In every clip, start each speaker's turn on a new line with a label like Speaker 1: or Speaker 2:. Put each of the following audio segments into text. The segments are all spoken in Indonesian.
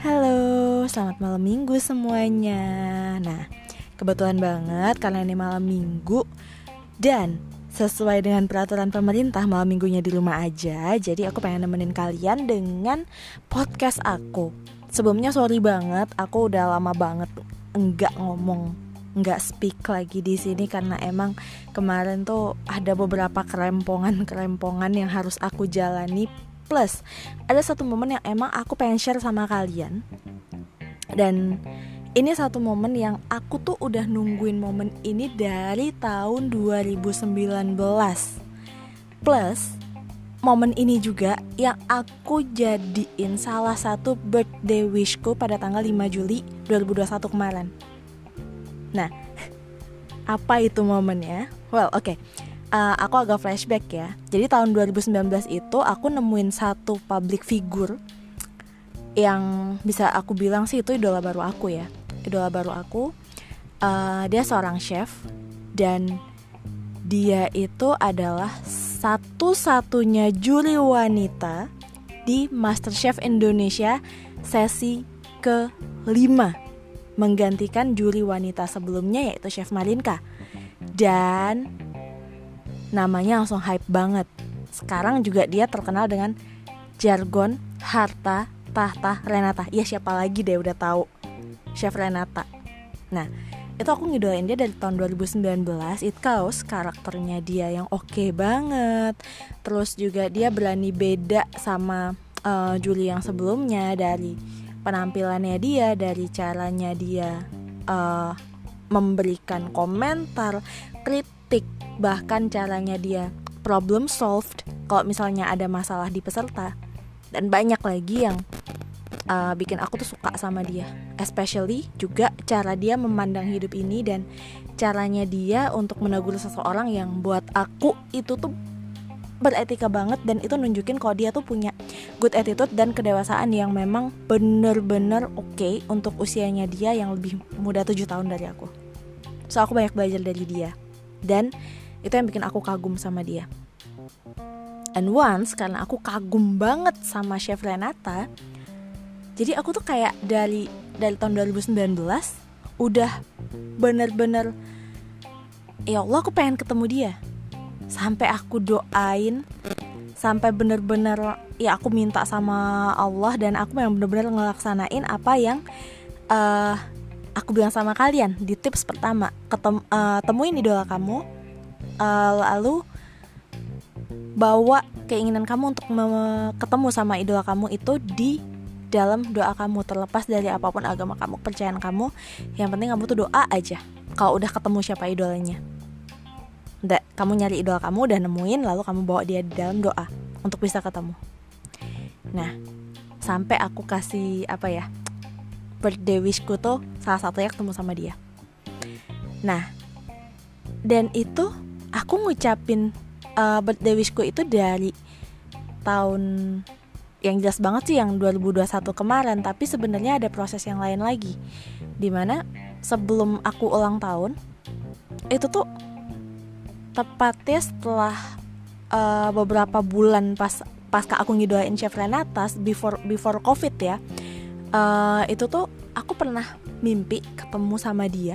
Speaker 1: Halo, selamat malam minggu semuanya. Nah, kebetulan banget karena ini malam minggu Dan sesuai dengan peraturan pemerintah malam minggunya di rumah aja Jadi aku pengen nemenin kalian dengan podcast aku. Sebelumnya sorry banget, aku udah lama banget enggak ngomong nggak speak lagi di sini karena emang kemarin tuh ada beberapa kerempongan-kerempongan yang harus aku jalani. Plus ada satu momen yang emang aku pengen share sama kalian. Dan ini satu momen yang aku tuh udah nungguin momen ini dari tahun 2019 plus momen ini juga yang aku jadiin salah satu birthday wishku pada tanggal 5 Juli 2021 kemarin Nah, apa itu momennya? Well, oke. Okay. Uh, aku agak flashback ya. Jadi tahun 2019 itu aku nemuin satu public figure yang bisa aku bilang sih itu idola baru aku ya. Idola baru aku. Uh, dia seorang chef dan dia itu adalah satu-satunya juri wanita di MasterChef Indonesia sesi ke-5 menggantikan juri wanita sebelumnya yaitu Chef Marinka. Dan namanya langsung hype banget. Sekarang juga dia terkenal dengan jargon harta tahta Renata. Ya siapa lagi deh udah tahu Chef Renata. Nah, itu aku ngidolain dia dari tahun 2019 It Chaos karakternya dia yang oke okay banget terus juga dia berani beda sama uh, Julie yang sebelumnya dari penampilannya dia dari caranya dia uh, memberikan komentar kritik bahkan caranya dia problem solved kalau misalnya ada masalah di peserta. Dan banyak lagi yang uh, bikin aku tuh suka sama dia. Especially juga cara dia memandang hidup ini dan caranya dia untuk menegur seseorang yang buat aku itu tuh beretika banget dan itu nunjukin kalau dia tuh punya good attitude dan kedewasaan yang memang bener-bener oke okay untuk usianya dia yang lebih muda 7 tahun dari aku. So aku banyak belajar dari dia dan itu yang bikin aku kagum sama dia. And once karena aku kagum banget sama Chef Renata, jadi aku tuh kayak dari dari tahun 2019 udah bener-bener ya Allah aku pengen ketemu dia sampai aku doain sampai bener-bener ya aku minta sama Allah dan aku yang bener-bener ngelaksanain apa yang uh, aku bilang sama kalian di tips pertama. Ketem uh, temuin idola kamu uh, lalu bawa keinginan kamu untuk ketemu sama idola kamu itu di dalam doa kamu. Terlepas dari apa pun agama kamu kepercayaan kamu yang penting kamu tuh doa aja. Kalau udah ketemu siapa idolanya Nggak, kamu nyari idola kamu udah nemuin lalu kamu bawa dia di dalam doa untuk bisa ketemu. Nah, sampai aku kasih apa ya? birthday wishku tuh salah satunya ketemu sama dia. Nah, dan itu aku ngucapin uh, birthday wishku itu dari tahun yang jelas banget sih yang 2021 kemarin tapi sebenarnya ada proses yang lain lagi di mana sebelum aku ulang tahun itu tuh tepatnya setelah uh, beberapa bulan pas pas aku ngidoain Chef Renatas before before covid ya uh, itu tuh aku pernah mimpi ketemu sama dia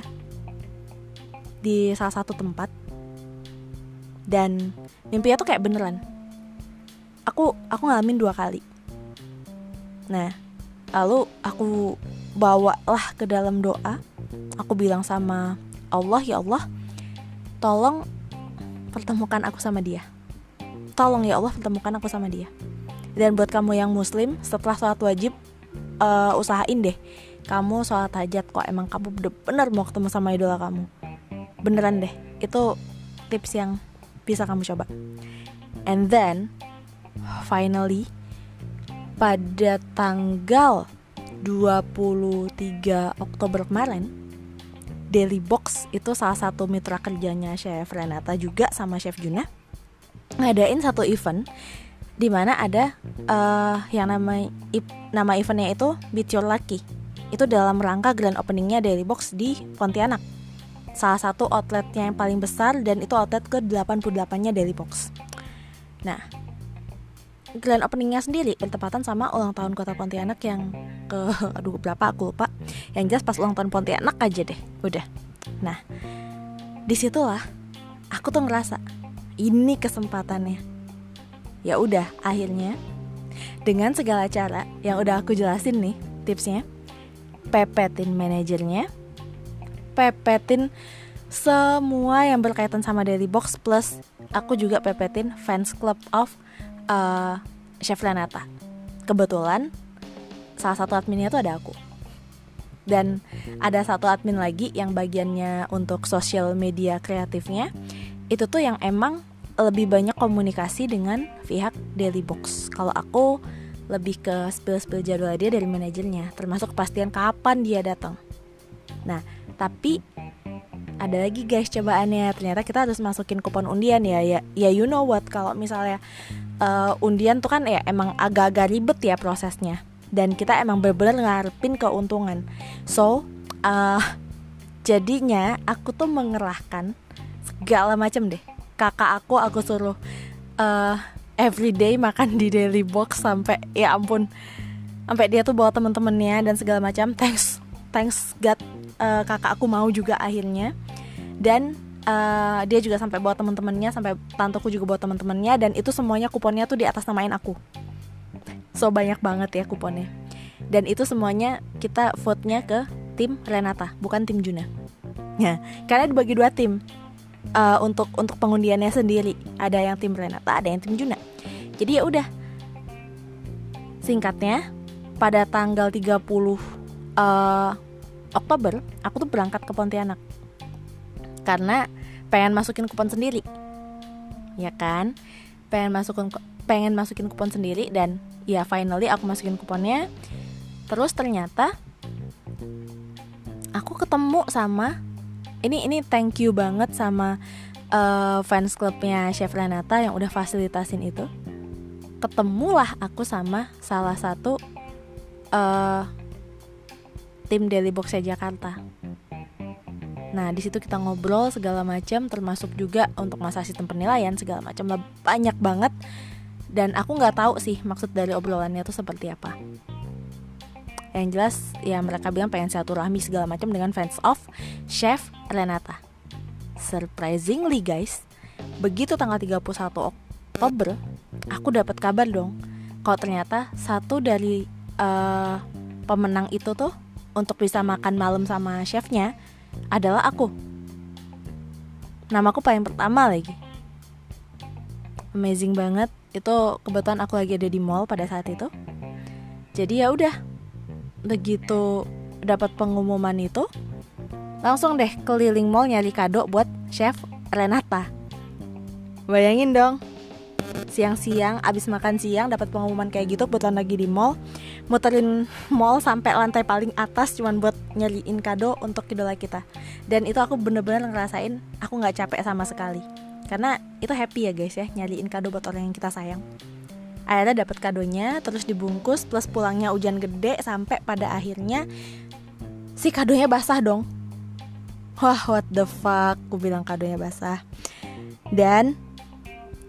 Speaker 1: di salah satu tempat. Dan mimpinya tuh kayak beneran. Aku aku ngalamin dua kali. Nah lalu aku bawalah ke dalam doa. Aku bilang sama Allah ya Allah tolong pertemukan aku sama dia. Tolong ya Allah pertemukan aku sama dia. Dan buat kamu yang muslim setelah sholat wajib uh, usahain deh. Kamu sholat hajat kok emang kamu bener-bener mau ketemu sama idola kamu. Beneran deh itu tips yang bisa kamu coba. And then finally pada tanggal 23 Oktober kemarin Daily Box itu salah satu mitra kerjanya Chef Renata juga sama Chef Juna ngadain satu event di mana ada uh, yang nama nama eventnya itu Beat Your Lucky. Itu dalam rangka grand openingnya Daily Box di Pontianak. Salah satu outletnya yang paling besar dan itu outlet ke 88 nya Daily Box. Nah grand openingnya sendiri bertepatan sama ulang tahun kota Pontianak yang ke aduh berapa? Aku lupa. Yang jelas pas ulang tahun Pontianak aja deh udah. Nah di situlah aku tuh ngerasa ini kesempatannya. Ya udah akhirnya dengan segala cara yang udah aku jelasin nih tipsnya pepetin manajernya pepetin semua yang berkaitan sama Daily Box plus aku juga pepetin fans club of uh, Chef Renata. Kebetulan salah satu adminnya tuh ada aku. Dan ada satu admin lagi yang bagiannya untuk sosial media kreatifnya itu tuh yang emang lebih banyak komunikasi dengan pihak Daily Box. Kalau aku lebih ke spill-spill jadwal dia dari manajernya, termasuk kepastian kapan dia datang. Nah, tapi ada lagi guys cobaannya ternyata kita harus masukin kupon undian ya ya ya you know what kalau misalnya uh, undian tuh kan ya emang agak-agak ribet ya prosesnya. Dan kita emang bener-bener ngarepin keuntungan. So uh, jadinya aku tuh mengerahkan segala macam deh. Kakak aku aku suruh uh, everyday makan di daily box sampai ya ampun sampai dia tuh bawa temen-temennya dan segala macam. Thanks thanks God uh, kakak aku mau juga akhirnya. Dan uh, dia juga sampai bawa teman-temannya sampai tanteku juga bawa teman-temannya dan itu semuanya kuponnya tuh di atas namain aku. So banyak banget ya kuponnya. Dan itu semuanya kita vote-nya ke tim Renata bukan tim Juna. Ya karena dibagi dua tim. Uh, untuk untuk pengundiannya sendiri ada yang tim Renata ada yang tim Juna. Jadi ya udah. Singkatnya pada tanggal 30 uh, Oktober aku tuh berangkat ke Pontianak karena pengen masukin kupon sendiri. Ya kan? Pengen masukin pengen masukin kupon sendiri dan ya finally aku masukin kuponnya. Terus ternyata aku ketemu sama ini ini thank you banget sama uh, fans clubnya Chef Renata yang udah fasilitasin itu. Ketemulah aku sama salah satu uh, tim Daily Box Jakarta Nah, di situ kita ngobrol segala macam termasuk juga untuk masa sistem penilaian segala macam banyak banget dan aku nggak tahu sih maksud dari obrolannya itu seperti apa. Yang jelas ya mereka bilang pengen rahmi segala macam dengan fans of Chef Renata. Surprisingly guys, begitu tanggal 31 Oktober, aku dapat kabar dong kalau ternyata satu dari uh, pemenang itu tuh untuk bisa makan malam sama chefnya adalah aku. Namaku paling pertama lagi. Amazing banget. Itu kebetulan aku lagi ada di mall pada saat itu. Jadi ya udah. Begitu dapat pengumuman itu, langsung deh keliling mall nyari kado buat chef Renata. Bayangin dong, siang-siang abis makan siang dapat pengumuman kayak gitu kebetulan lagi di mall. Muterin mall sampai lantai paling atas cuman buat nyariin kado untuk idola kita. Dan itu aku bener-bener ngerasain aku nggak capek sama sekali. Karena itu happy ya guys ya nyariin kado buat orang yang kita sayang. Akhirnya dapat kadonya terus dibungkus plus pulangnya hujan gede sampai pada akhirnya si kadonya basah dong. Wah what the fuck? Aku bilang kadonya basah. Dan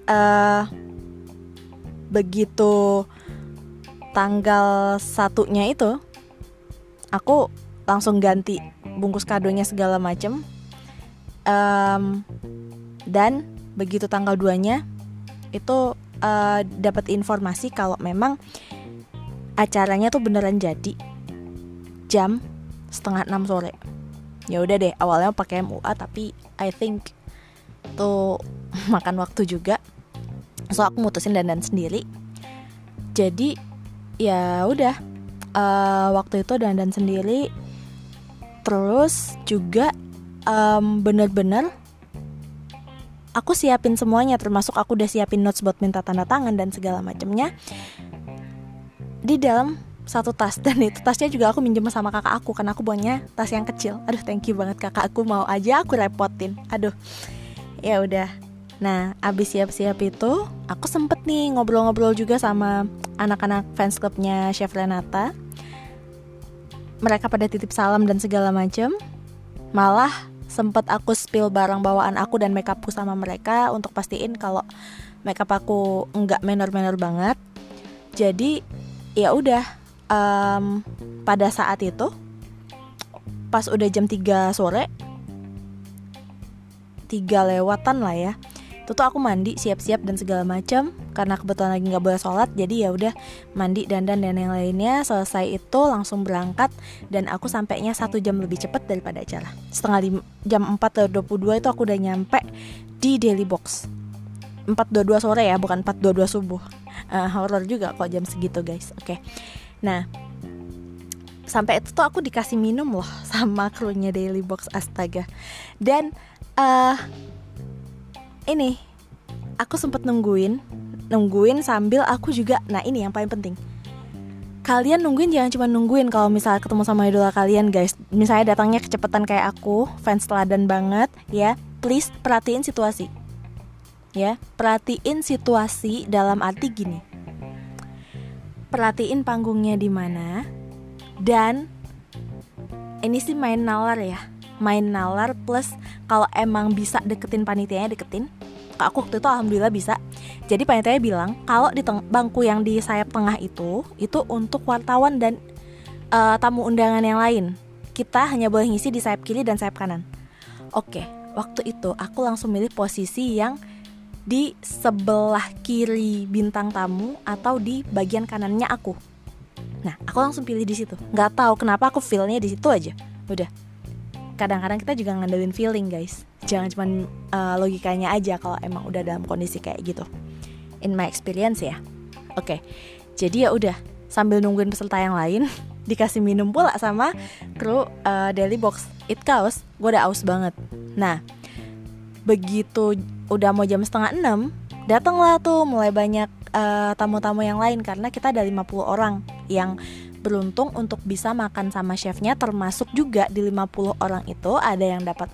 Speaker 1: uh, begitu tanggal satunya itu aku langsung ganti bungkus kadonya segala macem. Um, dan begitu tanggal 2 nya itu uh, dapat informasi kalau memang acaranya tuh beneran jadi jam setengah enam sore. Ya udah deh awalnya pakai MUA tapi I think tuh makan waktu juga so aku mutusin dandan sendiri. Jadi ya udah uh, waktu itu dandan sendiri. Terus juga um, bener-bener aku siapin semuanya termasuk aku udah siapin notes buat minta tanda tangan dan segala macamnya di dalam satu tas dan itu tasnya juga aku minjem sama kakak aku karena aku punya tas yang kecil. Aduh thank you banget kakak aku mau aja aku repotin. Aduh ya udah Nah, abis siap-siap itu, aku sempet nih ngobrol-ngobrol juga sama anak-anak fans clubnya Chef Renata. Mereka pada titip salam dan segala macem. Malah sempet aku spill barang bawaan aku dan makeupku sama mereka untuk pastiin kalau makeup aku nggak menor-menor banget. jadi ya udah um, pada saat itu pas udah jam 3 sore tiga lewatan lah ya itu tuh aku mandi siap-siap dan segala macam karena kebetulan lagi nggak boleh sholat jadi ya udah mandi dandan dan yang lainnya. Selesai itu langsung berangkat dan aku sampainya satu jam lebih cepat daripada acara. Setengah lima, jam 4.22 itu aku udah nyampe di Daily Box. 4.22 sore ya bukan 4.22 subuh. Uh, horror juga kok jam segitu guys. Oke. Okay. nah sampai itu tuh aku dikasih minum loh sama krunya Daily Box astaga. Dan uh, ini aku sempat nungguin nungguin sambil aku juga nah ini yang paling penting. Kalian nungguin jangan cuma nungguin kalau misalnya ketemu sama idola kalian guys. Misalnya datangnya kecepatan kayak aku fans teladan banget ya. Please perhatiin situasi ya. Perhatiin situasi dalam arti gini. Perhatiin panggungnya di mana dan ini sih main nalar ya main nalar plus kalau emang bisa deketin panitianya deketin. Aku waktu itu alhamdulillah bisa. Jadi panitianya bilang kalau di bangku yang di sayap tengah itu itu untuk wartawan dan uh, tamu undangan yang lain. Kita hanya boleh ngisi di sayap kiri dan sayap kanan. Oke waktu itu aku langsung milih posisi yang di sebelah kiri bintang tamu atau di bagian kanannya aku. Nah aku langsung pilih di situ. Nggak tahu kenapa aku feelnya di situ aja. Udah kadang-kadang kita juga ngandelin feeling guys. Jangan cuma uh, logikanya aja kalau emang udah dalam kondisi kayak gitu. In my experience ya. Oke. Okay. jadi ya udah sambil nungguin peserta yang lain dikasih minum pula sama kru uh, daily box it chaos gue udah aus banget. Nah begitu udah mau jam setengah enam datanglah tuh mulai banyak eh, tamu-tamu uh, yang lain karena kita ada 50 orang yang beruntung untuk bisa makan sama chefnya termasuk juga di 50 orang itu ada yang dapat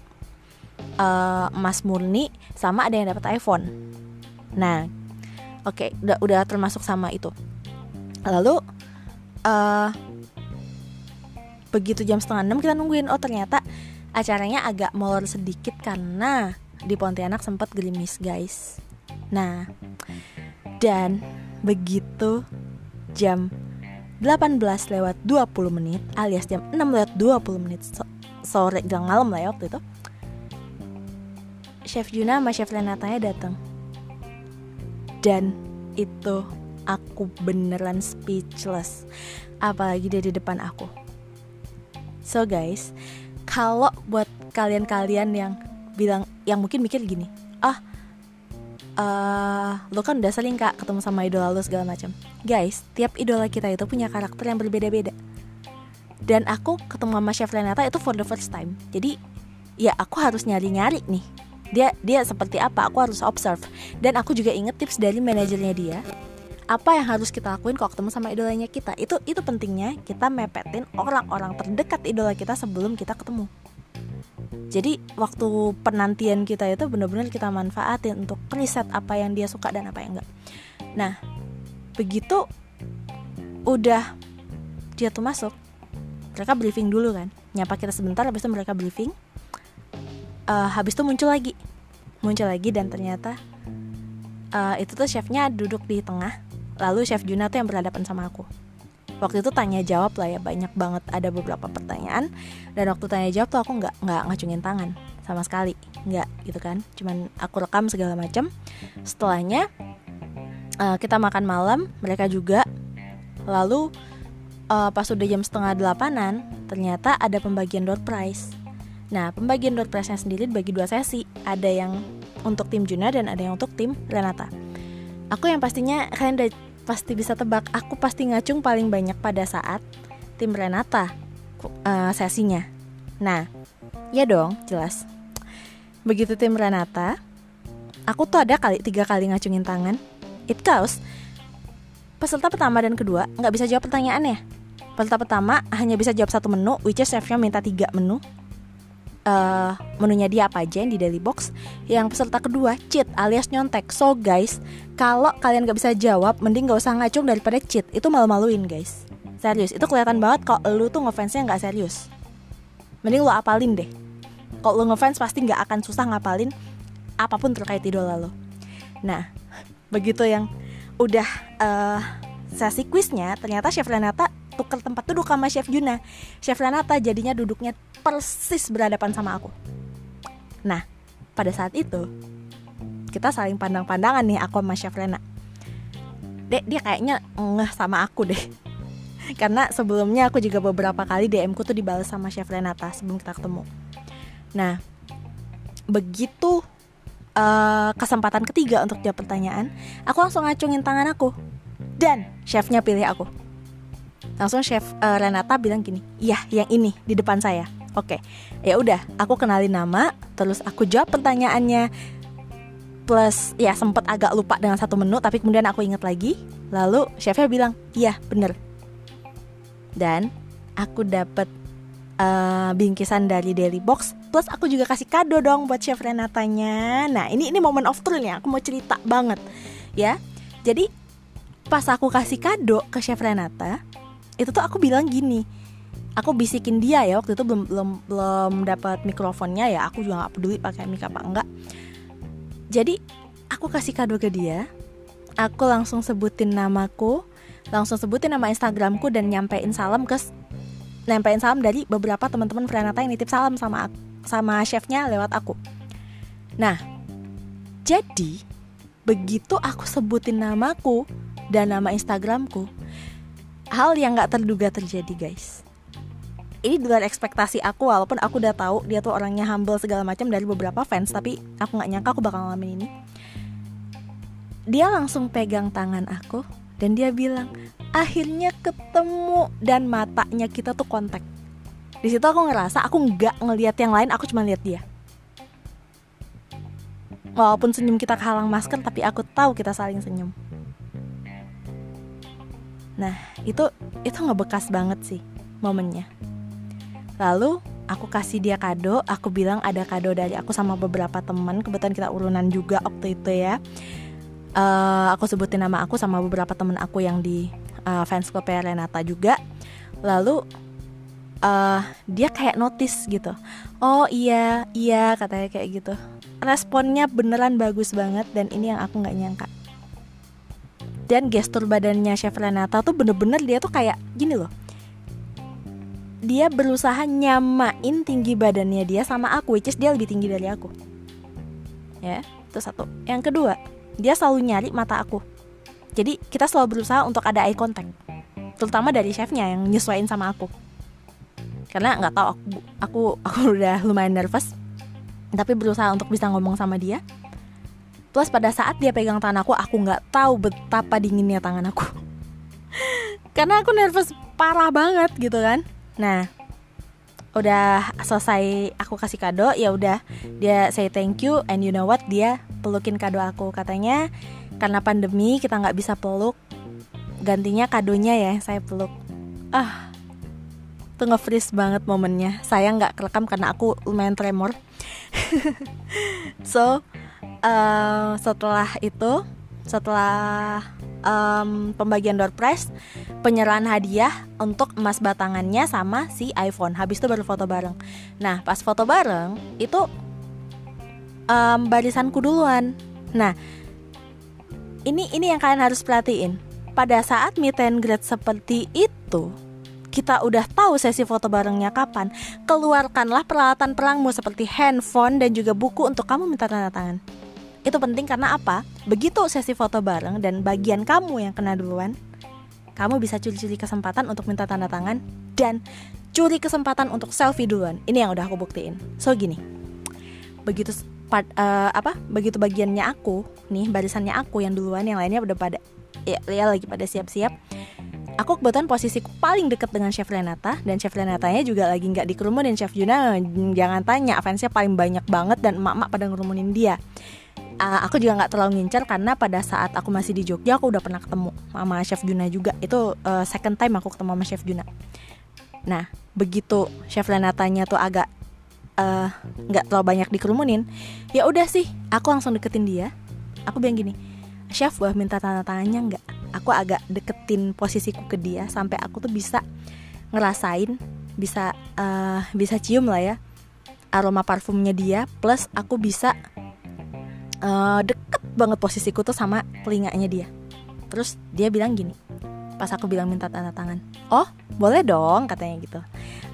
Speaker 1: uh, emas murni sama ada yang dapat iPhone. Nah, oke okay, udah udah termasuk sama itu. Lalu uh, begitu jam setengah enam kita nungguin oh ternyata acaranya agak molor sedikit karena di Pontianak sempat gerimis guys. Nah, dan begitu jam 18 lewat 20 menit alias jam 6 lewat 20 menit so sore dan malam lah ya waktu itu. Chef Juna sama Chef Renatanya datang dan itu aku beneran speechless apalagi dia di depan aku. So guys kalau buat kalian-kalian yang bilang yang mungkin mikir gini ah uh, lo kan udah sering kak ketemu sama idola lo segala macam. Guys tiap idola kita itu punya karakter yang berbeda-beda. Dan aku ketemu sama chef Renata itu for the first time. Jadi ya aku harus nyari-nyari nih. Dia dia seperti apa aku harus observe. Dan aku juga inget tips dari manajernya dia. Apa yang harus kita lakuin kalau ketemu sama idolanya kita? Itu itu pentingnya kita mepetin orang-orang terdekat idola kita sebelum kita ketemu jadi waktu penantian kita itu benar-benar kita manfaatin untuk riset apa yang dia suka dan apa yang enggak. Nah begitu udah dia tuh masuk mereka briefing dulu kan. Nyapa kita sebentar habis itu mereka briefing. Uh, habis itu muncul lagi. Muncul lagi dan ternyata uh, itu tuh chefnya duduk di tengah. Lalu chef Juna tuh yang berhadapan sama aku waktu itu tanya jawab lah ya banyak banget ada beberapa pertanyaan. Dan waktu tanya jawab tuh aku nggak nggak ngacungin tangan sama sekali nggak gitu kan. Cuman aku rekam segala macam setelahnya uh, kita makan malam mereka juga. Lalu uh, pas udah jam setengah delapanan ternyata ada pembagian door prize. Nah pembagian door prize nya sendiri bagi dua sesi. Ada yang untuk tim Juna dan ada yang untuk tim Renata. Aku yang pastinya kalian udah pasti bisa tebak aku pasti ngacung paling banyak pada saat tim Renata uh, sesinya. Nah, ya dong, jelas. Begitu tim Renata, aku tuh ada kali tiga kali ngacungin tangan. It counts. Peserta pertama dan kedua nggak bisa jawab pertanyaannya. Peserta pertama hanya bisa jawab satu menu, which is chefnya minta tiga menu uh, menunya dia apa aja yang di daily box. Yang peserta kedua cheat alias nyontek. So guys, kalau kalian gak bisa jawab, mending gak usah ngacung daripada cheat. Itu malu-maluin guys. Serius, itu kelihatan banget kalau lu tuh ngefansnya nggak serius. Mending lu apalin deh. Kalau lu ngefans pasti nggak akan susah ngapalin apa pun terkait idola lo. Nah, begitu yang udah uh, sesi quiznya ternyata Chef Renata tuker tempat duduk sama Chef Juna. Chef Renata jadinya duduknya persis berhadapan sama aku. Nah pada saat itu kita saling pandang-pandangan nih aku sama Chef Rena Dek dia kayaknya ngeh sama aku deh. Karena sebelumnya aku juga beberapa kali DM ku tuh dibalas sama Chef Renata sebelum kita ketemu. Nah begitu uh, kesempatan ketiga untuk jawab pertanyaan aku langsung ngacungin tangan aku. Dan chefnya pilih aku langsung chef uh, Renata bilang gini iya yang ini di depan saya. Oke ya udah aku kenalin nama terus aku jawab pertanyaannya. Plus ya sempet agak lupa dengan satu menu tapi kemudian aku inget lagi. Lalu chefnya bilang iya bener. Dan aku dapat uh, bingkisan dari Daily Box plus aku juga kasih kado dong buat chef Renatanya. Nah ini ini momen of truth nih aku mau cerita banget ya. Jadi pas aku kasih kado ke chef Renata itu tuh aku bilang gini aku bisikin dia ya waktu itu belum belum belum dapat mikrofonnya ya aku juga nggak peduli pakai mic apa enggak. Jadi aku kasih kado ke dia aku langsung sebutin namaku langsung sebutin nama instagramku dan nyampein salam ke nyampein salam dari beberapa teman-teman Frenata yang nitip salam sama sama chefnya lewat aku. Nah jadi begitu aku sebutin namaku dan nama instagramku hal yang gak terduga terjadi guys. Ini luar ekspektasi aku walaupun aku udah tahu dia tuh orangnya humble segala macam dari beberapa fans tapi aku nggak nyangka aku bakal ngalamin ini. Dia langsung pegang tangan aku dan dia bilang akhirnya ketemu dan matanya kita tuh kontak. Di situ aku ngerasa aku nggak ngelihat yang lain aku cuma lihat dia. Walaupun senyum kita kehalang masker tapi aku tahu kita saling senyum nah itu itu nggak bekas banget sih momennya Lalu aku kasih dia kado, aku bilang ada kado dari aku sama beberapa teman, kebetulan kita urunan juga waktu itu ya. Uh, aku sebutin nama aku sama beberapa teman aku yang di uh, fans club Renata juga. Lalu uh, dia kayak notice gitu. Oh iya, iya katanya kayak gitu. Responnya beneran bagus banget dan ini yang aku nggak nyangka. Dan gestur badannya Chef Renata tuh bener-bener dia tuh kayak gini loh. Dia berusaha nyamain tinggi badannya dia sama aku which is dia lebih tinggi dari aku. Ya itu satu. Yang kedua dia selalu nyari mata aku. Jadi kita selalu berusaha untuk ada eye contact terutama dari chefnya yang nyesuaiin sama aku. Karena nggak tahu aku aku aku udah lumayan nervous tapi berusaha untuk bisa ngomong sama dia plus pada saat dia pegang tangan aku aku nggak tahu betapa dinginnya tangan aku. Karena aku nervous parah banget gitu kan. Nah, udah selesai aku kasih kado ya udah. Dia say thank you and you know what? Dia pelukin kado aku. Katanya karena pandemi kita nggak bisa peluk. Gantinya kadonya ya saya peluk. Ah tuh nge-freeze banget momennya. Saya nggak kerekam karena aku lumayan tremor. So uh, setelah itu setelah um, pembagian door prize penyerahan hadiah untuk emas batangannya sama si iPhone. Habis itu baru foto bareng. Nah pas foto bareng itu um, barisanku duluan. Nah ini ini yang kalian harus perhatiin. Pada saat meet and greet seperti itu kita udah tahu sesi foto barengnya kapan, keluarkanlah peralatan perangmu seperti handphone dan juga buku untuk kamu minta tanda tangan. Itu penting karena apa? Begitu sesi foto bareng dan bagian kamu yang kena duluan, kamu bisa curi-curi kesempatan untuk minta tanda tangan dan curi kesempatan untuk selfie duluan. Ini yang udah aku buktiin. So gini, begitu part, uh, apa? Begitu bagiannya aku, nih barisannya aku yang duluan, yang lainnya udah pada ya, ya lagi pada siap-siap. Aku kebetulan posisiku paling deket dengan Chef Renata dan Chef Renatanya juga lagi nggak dikerumunin Chef Juna jangan tanya fansnya paling banyak banget dan emak-emak pada ngerumunin dia uh, aku juga nggak terlalu ngincer karena pada saat aku masih di Jogja aku udah pernah ketemu sama Chef Juna juga. Itu uh, second time aku ketemu sama Chef Juna. Nah begitu Chef Renatanya tuh agak eh, nggak uh, terlalu banyak dikerumunin ya udah sih aku langsung deketin dia. Aku bilang gini Chef boleh minta tanda tangannya nggak? Aku agak deketin posisiku ke dia sampai aku tuh bisa ngerasain bisa uh, bisa cium lah ya aroma parfumnya dia plus aku bisa uh, deket banget posisiku tuh sama telinganya dia. Terus dia bilang gini pas aku bilang minta tanda tangan oh boleh dong katanya gitu.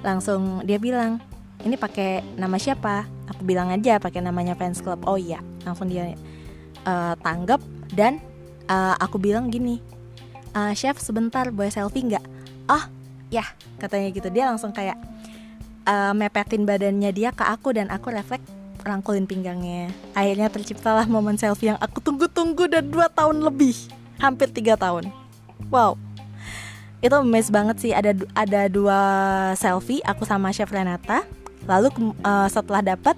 Speaker 1: Langsung dia bilang ini pakai nama siapa? Aku bilang aja pakai namanya fans club. Oh iya langsung dia uh, tanggap dan uh, aku bilang gini uh, chef sebentar boleh selfie nggak? Oh ya katanya gitu. Dia langsung kayak uh, mepetin badannya dia ke aku dan aku refleks rangkulin pinggangnya. Akhirnya terciptalah momen selfie yang aku tunggu-tunggu dan dua tahun lebih. Hampir tiga tahun. Wow. Itu mes banget sih. Ada ada dua selfie aku sama chef Renata. Lalu uh, setelah dapat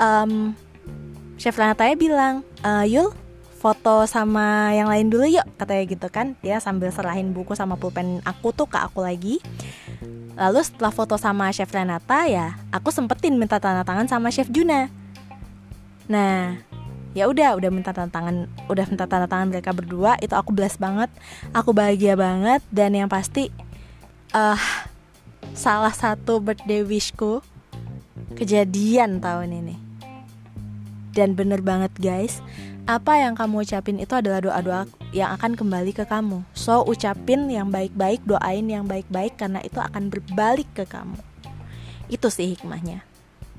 Speaker 1: um, chef Renata ya bilang uh, Yul foto sama yang lain dulu yuk katanya gitu kan. Dia sambil serahin buku sama pulpen aku tuh ke aku lagi. Lalu setelah foto sama chef Renata ya aku sempetin minta tanda tangan sama chef Juna. Nah ya udah udah minta tanda tangan udah minta tanda tangan mereka berdua itu aku bless banget. Aku bahagia banget dan yang pasti uh, salah satu birthday wishku kejadian tahun ini. Dan bener banget guys apa yang kamu ucapin itu adalah doa-doa yang akan kembali ke kamu. So ucapin yang baik-baik doain yang baik-baik karena itu akan berbalik ke kamu. Itu sih hikmahnya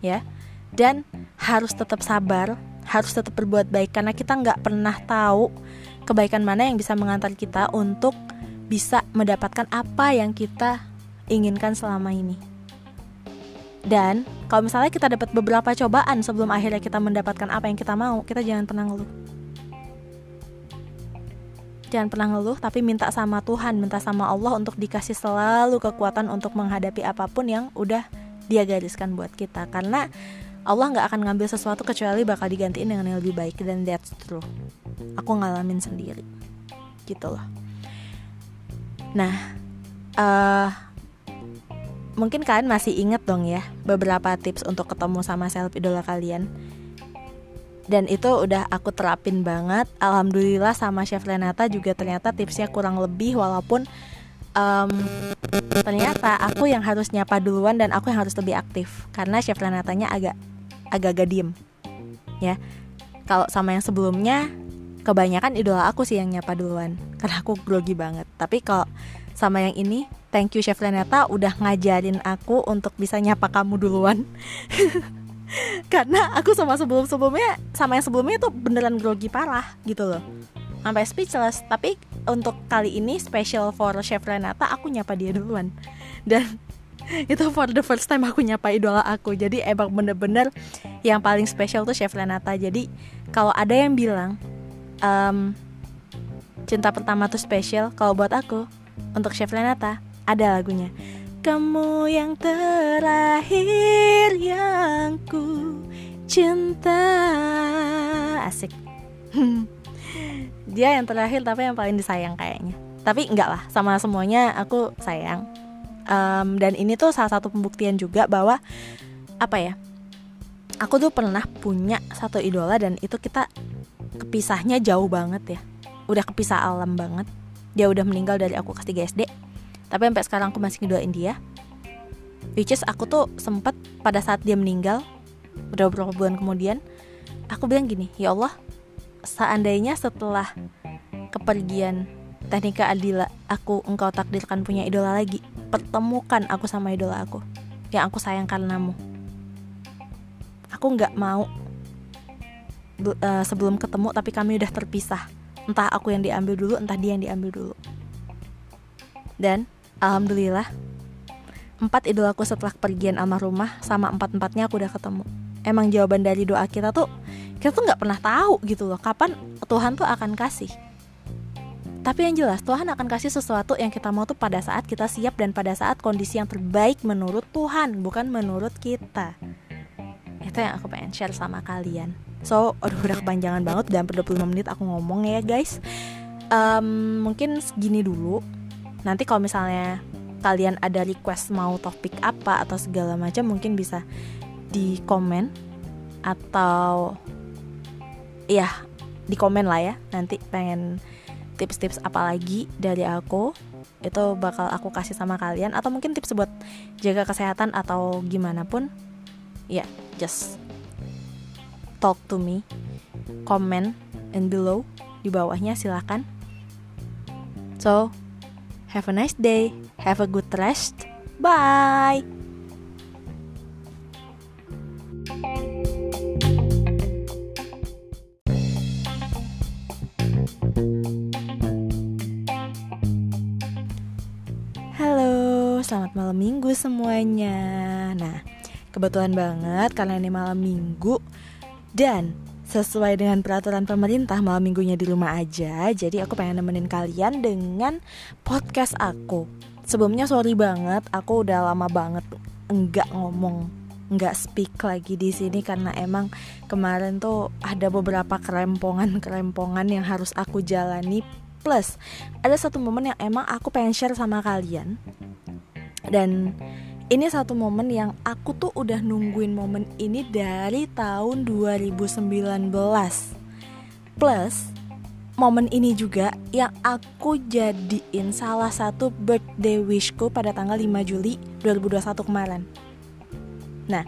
Speaker 1: ya. Dan harus tetap sabar harus tetap berbuat baik karena kita nggak pernah tahu kebaikan mana yang bisa mengantar kita untuk bisa mendapatkan apa yang kita inginkan selama ini. Dan kalau misalnya kita dapat beberapa cobaan sebelum akhirnya kita mendapatkan apa yang kita mau, kita jangan pernah ngeluh. Jangan pernah ngeluh, tapi minta sama Tuhan, minta sama Allah untuk dikasih selalu kekuatan untuk menghadapi apa pun yang udah dia gariskan buat kita. Karena Allah nggak akan ngambil sesuatu kecuali bakal digantiin dengan yang lebih baik dan that's true aku ngalamin sendiri gitu loh nah uh, mungkin kalian masih inget dong ya beberapa tips untuk ketemu sama self idola kalian. Dan itu udah aku terapin banget. Alhamdulillah sama chef Renata juga ternyata tipsnya kurang lebih walaupun um, ternyata aku yang harus nyapa duluan dan aku yang harus lebih aktif. Karena chef Renatanya agak agak-agak ya. Kalau sama yang sebelumnya kebanyakan idola aku sih yang nyapa duluan. Karena aku grogi banget. Tapi kalau sama yang ini. Thank you chef Renata udah ngajarin aku untuk bisa nyapa kamu duluan. Karena aku sama sebelum sebelumnya sama yang sebelumnya tuh beneran grogi parah gitu loh. Sampai speechless. Tapi untuk kali ini special for chef Renata aku nyapa dia duluan. Dan itu for the first time aku nyapa idola aku. Jadi emang bener-bener yang paling spesial tuh Chef Renata. Jadi kalau ada yang bilang um, cinta pertama tuh spesial kalau buat aku untuk Chef Renata ada lagunya. Kamu yang terakhir yang ku cinta. Asik. Dia yang terakhir tapi yang paling disayang kayaknya. Tapi enggak lah sama semuanya aku sayang. Um, dan ini tuh salah satu pembuktian juga bahwa apa ya aku tuh pernah punya satu idola dan itu kita kepisahnya jauh banget ya. Udah kepisah alam banget dia udah meninggal dari aku kelas 3 SD tapi sampai sekarang aku masih ngidolain dia which is aku tuh sempet pada saat dia meninggal beberapa bulan kemudian aku bilang gini ya Allah seandainya setelah kepergian Teknika Adila, aku engkau takdirkan punya idola lagi. Pertemukan aku sama idola aku yang aku sayang karenamu. Aku nggak mau uh, sebelum ketemu tapi kami udah terpisah. Entah aku yang diambil dulu, entah dia yang diambil dulu. Dan alhamdulillah empat idolaku setelah pergian almarhumah sama empat empatnya aku udah ketemu. Emang jawaban dari doa kita tuh kita tuh nggak pernah tahu gitu loh kapan Tuhan tuh akan kasih tapi yang jelas Tuhan akan kasih sesuatu yang kita mau tuh pada saat kita siap dan pada saat kondisi yang terbaik menurut Tuhan, bukan menurut kita. Itu yang aku pengen share sama kalian. So, aduh udah kepanjangan banget dan 25 menit aku ngomong ya guys. Um, mungkin segini dulu. Nanti kalau misalnya kalian ada request mau topik apa atau segala macam mungkin bisa di komen atau ya di komen lah ya nanti pengen tips-tips apa lagi dari aku itu bakal aku kasih sama kalian atau mungkin tips buat jaga kesehatan atau gimana pun ya yeah, just talk to me comment and below di bawahnya silahkan so Have a nice day. Have a good rest. Bye. Selamat malam minggu semuanya. Nah, kebetulan banget karena ini malam minggu dan sesuai dengan peraturan pemerintah malam minggunya di rumah aja. Jadi aku pengen nemenin kalian dengan podcast aku. Sebelumnya sorry banget, aku udah lama banget enggak ngomong, enggak speak lagi di sini karena emang kemarin tuh ada beberapa kerempongan-kerempongan yang harus aku jalani plus ada satu momen yang emang aku pengen share sama kalian dan ini satu momen yang aku tuh udah nungguin momen ini dari tahun 2019 plus momen ini juga yang aku jadiin salah satu birthday wishku pada tanggal 5 Juli 2021 kemarin nah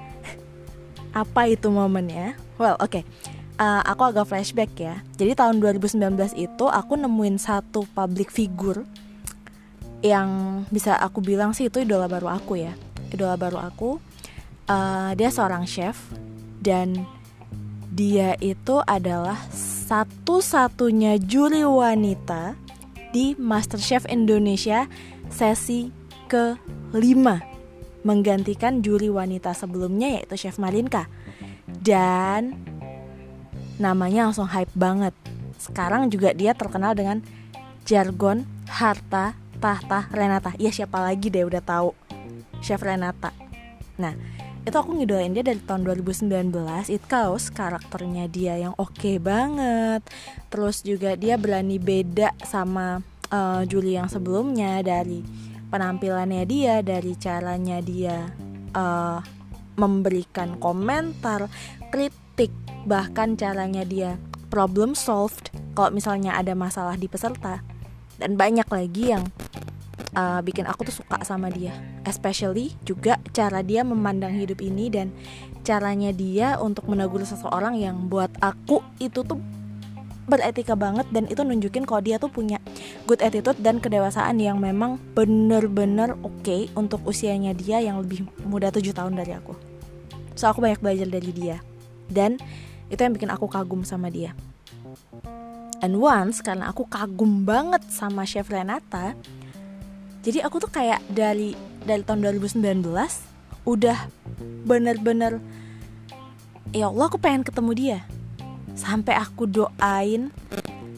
Speaker 1: apa itu momennya well oke okay uh, aku agak flashback ya. Jadi tahun 2019 itu aku nemuin satu public figure yang bisa aku bilang sih itu idola baru aku ya. Idola baru aku. Uh, dia seorang chef dan dia itu adalah satu-satunya juri wanita di MasterChef Indonesia sesi ke-5 menggantikan juri wanita sebelumnya yaitu Chef Marinka. Dan namanya langsung hype banget. Sekarang juga dia terkenal dengan jargon harta tahta Renata. Iya siapa lagi deh udah tahu Chef Renata. Nah, itu aku ngidolain dia dari tahun 2019 It Chaos karakternya dia yang oke okay banget. Terus juga dia berani beda sama uh, Julie yang sebelumnya dari penampilannya dia dari caranya dia uh, memberikan komentar kritik bahkan caranya dia problem solved kalau misalnya ada masalah di peserta. Dan banyak lagi yang uh, bikin aku tuh suka sama dia. Especially juga cara dia memandang hidup ini dan caranya dia untuk menegur seseorang yang buat aku itu tuh beretika banget dan itu nunjukin kalau dia tuh punya good attitude dan kedewasaan yang memang bener-bener oke okay untuk usianya dia yang lebih muda 7 tahun dari aku. So aku banyak belajar dari dia dan itu yang bikin aku kagum sama dia. And once karena aku kagum banget sama chef Renata jadi aku tuh kayak dari dari tahun 2019 udah bener-bener ya Allah aku pengen ketemu dia. Sampai aku doain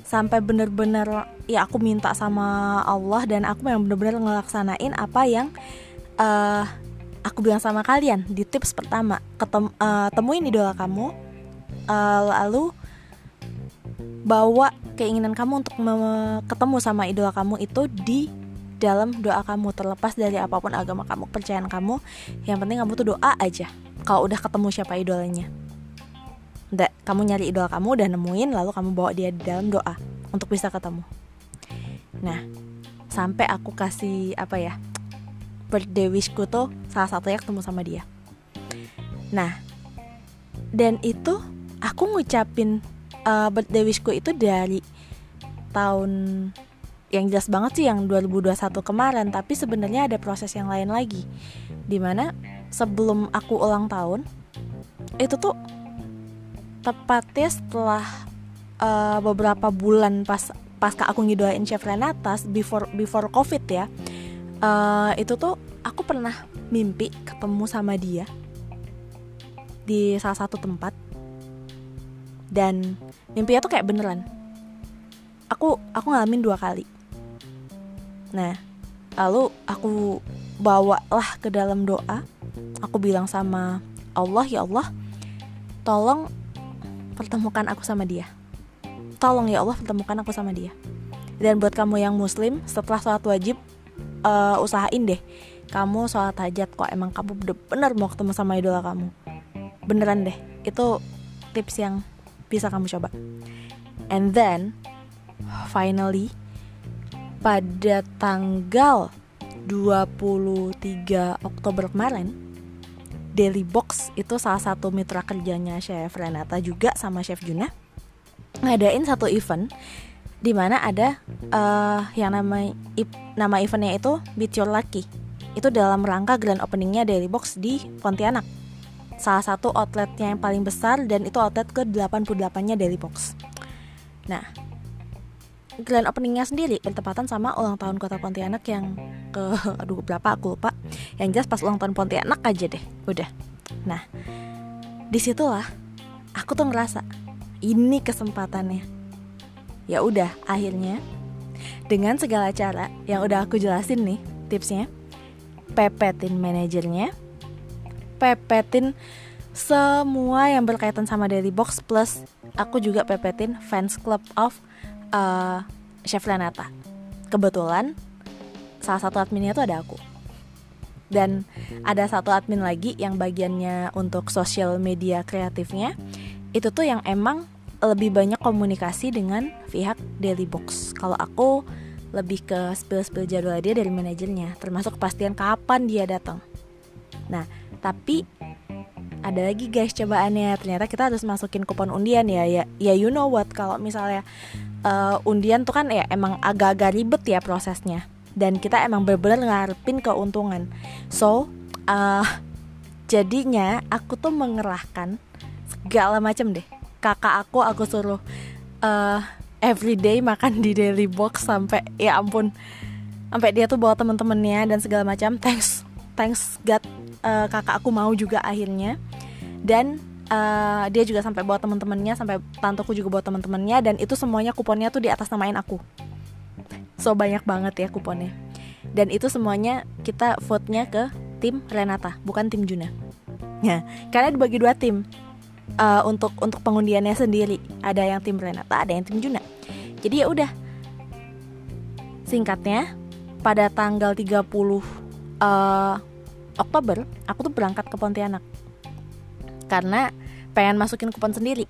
Speaker 1: sampai bener-bener ya aku minta sama Allah dan aku yang bener-bener ngelaksanain apa yang uh, aku bilang sama kalian di tips pertama. Ketem uh, temuin idola kamu uh, lalu bawa keinginan kamu untuk ketemu sama idola kamu itu di dalam doa kamu terlepas dari apa pun agama kamu kepercayaan kamu yang penting kamu tuh doa aja. Kalau udah ketemu siapa idolanya. Nggak, kamu nyari idola kamu udah nemuin lalu kamu bawa dia di dalam doa untuk bisa ketemu. Nah sampai aku kasih apa ya birthday wishku tuh salah satunya ketemu sama dia. Nah dan itu aku ngucapin uh, birthday wishku itu dari tahun yang jelas banget sih yang 2021 kemarin tapi sebenarnya ada proses yang lain lagi. Di mana sebelum aku ulang tahun itu tuh tepatnya setelah uh, beberapa bulan pas pas aku ngidolain Chef Renatas before before covid ya uh, itu tuh aku pernah mimpi ketemu sama dia di salah satu tempat. Dan mimpinya tuh kayak beneran. Aku aku ngalamin dua kali nah lalu aku bawa lah ke dalam doa. Aku bilang sama Allah ya Allah tolong pertemukan aku sama dia. Tolong ya Allah pertemukan aku sama dia. Dan buat kamu yang muslim setelah sholat wajib uh, usahain deh. Kamu sholat hajat kok emang kamu bener-bener mau ketemu sama idola kamu. Beneran deh itu tips yang bisa kamu coba. And then finally pada tanggal 23 Oktober kemarin Daily Box itu salah satu mitra kerjanya Chef Renata juga sama Chef Juna ngadain satu event di mana ada uh, yang nama nama eventnya itu Beat Your Lucky. Itu dalam rangka grand openingnya Daily Box di Pontianak. Salah satu outletnya yang paling besar dan itu outlet ke 88 nya Daily Box. Nah grand openingnya sendiri bertepatan sama ulang tahun kota Pontianak yang ke aduh berapa aku lupa. Yang jelas pas ulang tahun Pontianak aja deh udah. Nah di situlah aku tuh ngerasa ini kesempatannya. Ya udah akhirnya dengan segala cara yang udah aku jelasin nih tipsnya pepetin manajernya pepetin semua yang berkaitan sama Daily Box plus aku juga pepetin fans club of uh, Chef Renata kebetulan salah satu adminnya tuh ada aku dan ada satu admin lagi yang bagiannya untuk social media kreatifnya itu tuh yang emang lebih banyak komunikasi dengan pihak Daily Box kalau aku lebih ke spill-spill jadwal dia dari manajernya, termasuk kepastian kapan dia datang. Nah, tapi ada lagi guys cobaannya. Ternyata kita harus masukin kupon undian ya. Ya, ya you know what kalau misalnya uh, undian tuh kan ya emang agak-agak ribet ya prosesnya. Dan kita emang bener-bener ngarepin keuntungan. So, uh, jadinya aku tuh mengerahkan segala macam deh. Kakak aku aku suruh uh, everyday makan di daily box sampai ya ampun sampai dia tuh bawa temen-temennya dan segala macam thanks thanks God uh, kakak aku mau juga akhirnya dan uh, dia juga sampai bawa temen-temennya sampai tanteku juga bawa temen-temennya dan itu semuanya kuponnya tuh di atas namain aku. So banyak banget ya kuponnya. Dan itu semuanya kita vote-nya ke tim Renata bukan tim Juna. Ya karena dibagi dua tim. Uh, untuk untuk pengundiannya sendiri ada yang tim Renata ada yang tim Juna. Jadi ya udah. Singkatnya pada tanggal 30 uh, eh, Oktober aku tuh berangkat ke Pontianak karena pengen masukin kupon sendiri.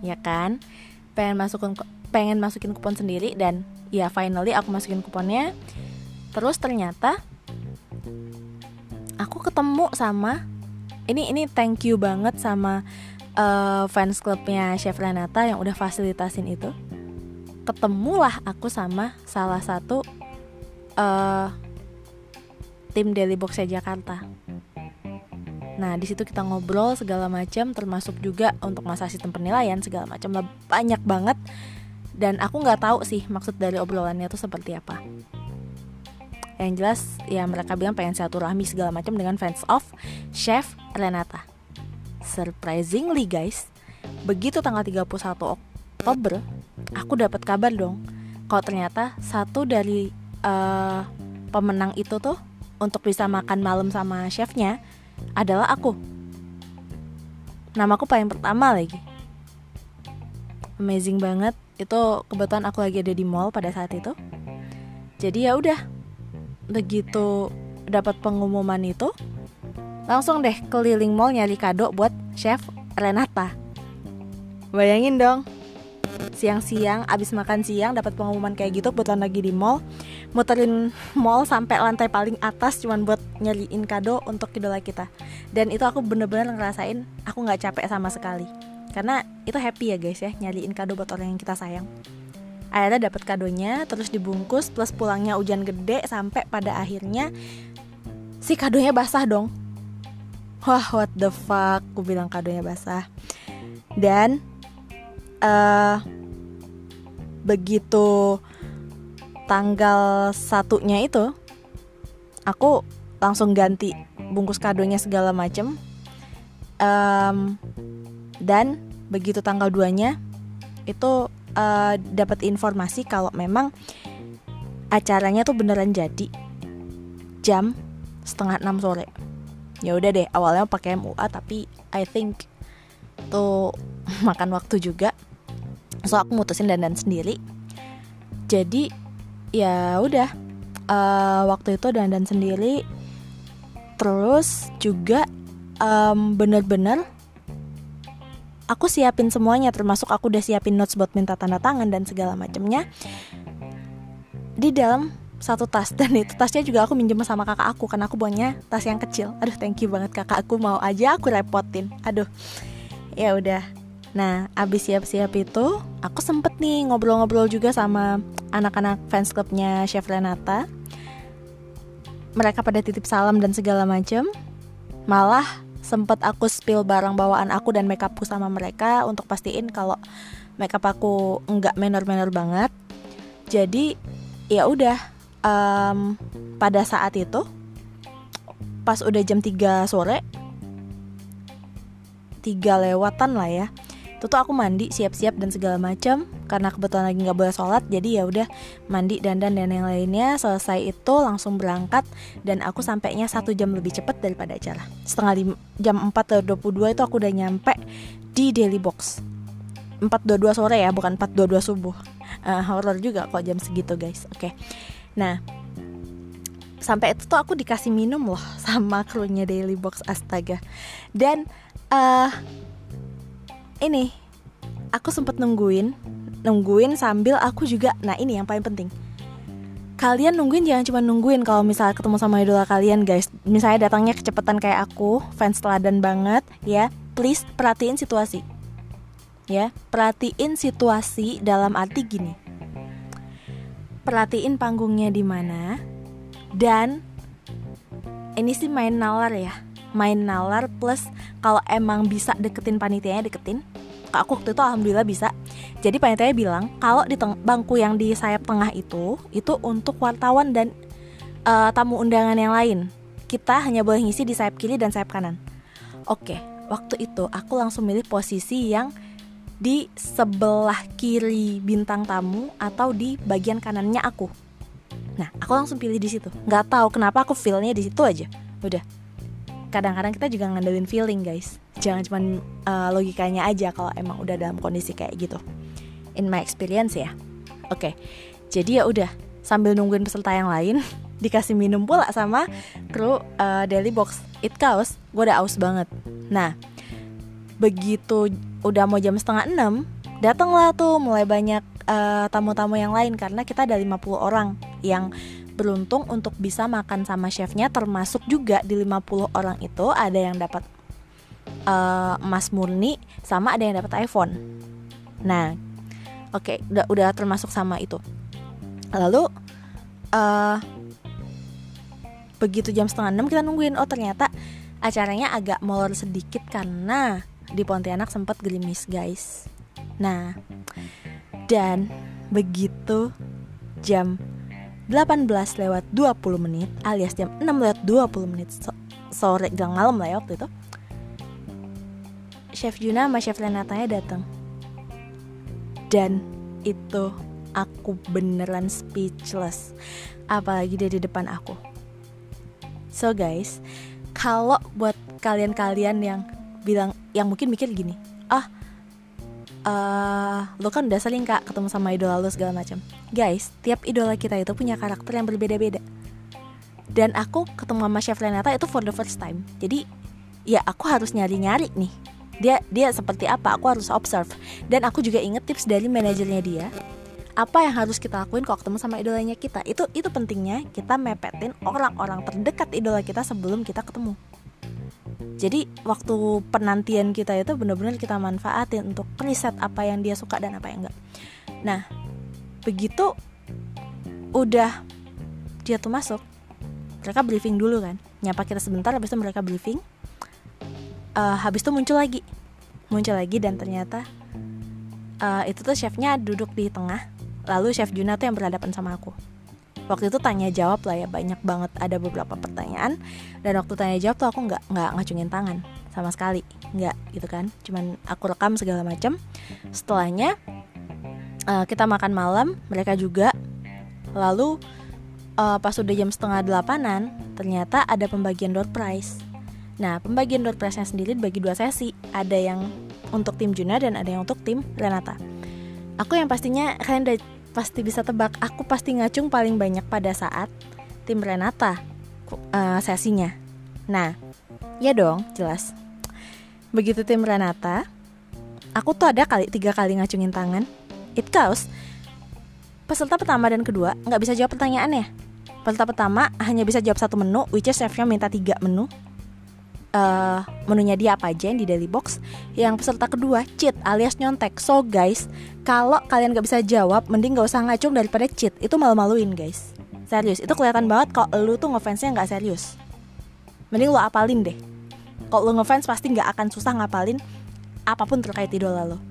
Speaker 1: Ya kan? Pengen masukin pengen masukin kupon sendiri dan ya finally aku masukin kuponnya. Terus ternyata aku ketemu sama ini ini thank you banget sama uh, fans clubnya Chef Renata yang udah fasilitasin itu. Ketemulah aku sama salah satu uh, tim Daily Box Jakarta. Nah, di situ kita ngobrol segala macam, termasuk juga untuk masalah sistem penilaian segala macam banyak banget. Dan aku nggak tahu sih maksud dari obrolannya itu seperti apa. Yang jelas ya mereka bilang pengen satu rahmi segala macam dengan fans of Chef Renata. Surprisingly guys, begitu tanggal 31 Oktober aku dapat kabar dong kalau ternyata satu dari uh, pemenang itu tuh untuk bisa makan malam sama chefnya adalah aku. Namaku paling pertama lagi. Amazing banget. Itu kebetulan aku lagi ada di mall pada saat itu. Jadi ya udah begitu dapat pengumuman itu langsung deh keliling mall nyari kado buat chef Renata. Bayangin dong siang-siang abis makan siang dapat pengumuman kayak gitu kebetulan lagi di mall muterin mall sampai lantai paling atas cuman buat nyariin kado untuk idola kita. Dan itu aku bener-bener ngerasain aku nggak capek sama sekali. Karena itu happy ya guys ya nyariin kado buat orang yang kita sayang. Akhirnya dapat kadonya terus dibungkus plus pulangnya hujan gede sampai pada akhirnya si kadonya basah dong. Wah what the fuck? Aku bilang kadonya basah. Dan uh, begitu tanggal satunya itu aku langsung ganti bungkus kadonya segala macem. Um, dan begitu tanggal 2 nya itu uh, dapat informasi kalau memang acaranya tuh beneran jadi jam setengah enam sore. Ya udah deh awalnya pakai MUA tapi I think tuh makan waktu juga. So aku mutusin dandan sendiri. Jadi ya udah uh, waktu itu dandan sendiri. Terus juga um, bener-bener aku siapin semuanya termasuk aku udah siapin notes buat minta tanda tangan dan segala macamnya di dalam satu tas dan itu tasnya juga aku minjem sama kakak aku karena aku punya tas yang kecil. Aduh thank you banget kakak aku mau aja aku repotin. Aduh ya udah Nah, abis siap-siap itu, aku sempet nih ngobrol-ngobrol juga sama anak-anak fans clubnya Chef Renata. Mereka pada titip salam dan segala macam. Malah sempet aku spill barang bawaan aku dan makeupku sama mereka untuk pastiin kalau makeup aku nggak menor-menor banget. Jadi ya udah um, pada saat itu pas udah jam 3 sore tiga lewatan lah ya itu tuh aku mandi siap-siap dan segala macam karena kebetulan lagi nggak boleh sholat jadi ya udah mandi dandan dan yang lainnya. Selesai itu langsung berangkat dan aku sampainya satu jam lebih cepat daripada acara. Setengah lima, jam 4.22 itu aku udah nyampe di Daily Box. 4.22 sore ya bukan 4.22 subuh. Uh, horror juga kok jam segitu guys. Oke. Okay. nah sampai itu tuh aku dikasih minum loh sama krunya Daily Box astaga. Dan uh, ini aku sempet nungguin nungguin sambil aku juga nah ini yang paling penting. Kalian nungguin jangan cuma nungguin kalau misalnya ketemu sama idola kalian guys. Misalnya datangnya kecepatan kayak aku fans teladan banget ya. Please perhatiin situasi ya. Perhatiin situasi dalam arti gini. Perhatiin panggungnya di mana dan ini sih main nalar ya. Main nalar plus kalau emang bisa deketin panitianya deketin aku waktu itu alhamdulillah bisa. Jadi panitianya bilang kalau di bangku yang di sayap tengah itu itu untuk wartawan dan uh, tamu undangan yang lain. Kita hanya boleh ngisi di sayap kiri dan sayap kanan. Oke waktu itu aku langsung milih posisi yang di sebelah kiri bintang tamu atau di bagian kanannya aku. Nah aku langsung pilih di situ. Nggak tahu kenapa aku feelnya di situ aja. Udah kadang-kadang kita juga ngandelin feeling guys. Jangan cuma uh, logikanya aja kalau emang udah dalam kondisi kayak gitu. In my experience ya. Oke. Okay. jadi ya udah sambil nungguin peserta yang lain dikasih minum pula sama kru uh, daily box. It chaos gue udah aus banget. Nah begitu udah mau jam setengah enam datanglah tuh mulai banyak uh, tamu-tamu yang lain karena kita ada 50 orang yang beruntung untuk bisa makan sama chefnya termasuk juga di 50 orang itu ada yang dapat uh, emas murni sama ada yang dapat iPhone. Nah, oke okay, udah udah termasuk sama itu. Lalu uh, begitu jam setengah enam kita nungguin oh ternyata acaranya agak molor sedikit karena di Pontianak sempat gerimis guys. Nah, dan begitu jam 18 lewat 20 menit alias jam 6 lewat 20 menit so sore jelang malam lah ya waktu itu. Chef Juna sama Chef Renatanya datang dan itu aku beneran speechless apalagi dia di depan aku. So guys kalau buat kalian-kalian yang bilang yang mungkin mikir gini ah uh, lo kan udah sering kak ketemu sama idola lo segala macam. Guys tiap idola kita itu punya karakter yang berbeda-beda. Dan aku ketemu sama Chef Renata itu for the first time. Jadi ya aku harus nyari-nyari nih. Dia dia seperti apa aku harus observe. Dan aku juga inget tips dari manajernya dia apa yang harus kita lakuin kalau ketemu sama idolanya kita. Itu itu pentingnya kita mepetin orang-orang terdekat idola kita sebelum kita ketemu jadi waktu penantian kita itu benar-benar kita manfaatin untuk riset apa yang dia suka dan apa yang enggak. Nah begitu udah dia tuh masuk mereka briefing dulu kan. Nyapa kita sebentar habis itu mereka briefing. Uh, habis itu muncul lagi. Muncul lagi dan ternyata uh, itu tuh chefnya duduk di tengah. Lalu chef Juna tuh yang berhadapan sama aku. Waktu itu tanya jawab lah ya banyak banget ada beberapa pertanyaan dan waktu tanya jawab tuh aku nggak nggak ngacungin tangan sama sekali. Nggak gitu kan. Cuman aku rekam segala macam setelahnya uh, kita makan malam mereka juga. Lalu uh, pas udah jam setengah delapanan ternyata ada pembagian door prize. Nah pembagian door prize-nya sendiri dibagi dua sesi. Ada yang untuk tim Juna dan ada yang untuk tim Renata. Aku yang pastinya kalian udah pasti bisa tebak. Aku pasti ngacung paling banyak pada saat tim Renata uh, sesinya. Nah, ya dong, jelas. Begitu tim Renata, aku tuh ada kali tiga kali ngacungin tangan. It goes. Peserta pertama dan kedua nggak bisa jawab pertanyaannya. Peserta pertama hanya bisa jawab satu menu, which is chefnya minta tiga menu. uh, menunya dia apa aja yang di daily box. Yang peserta kedua cheat alias nyontek. So guys, kalau kalian gak bisa jawab, mending gak usah ngacung daripada cheat. Itu malu-maluin guys. Serius, itu kelihatan banget kalau lu tuh ngefansnya nggak serius. Mending lu apalin deh. Kalau lu ngefans pasti nggak akan susah ngapalin apa pun terkait idola lo.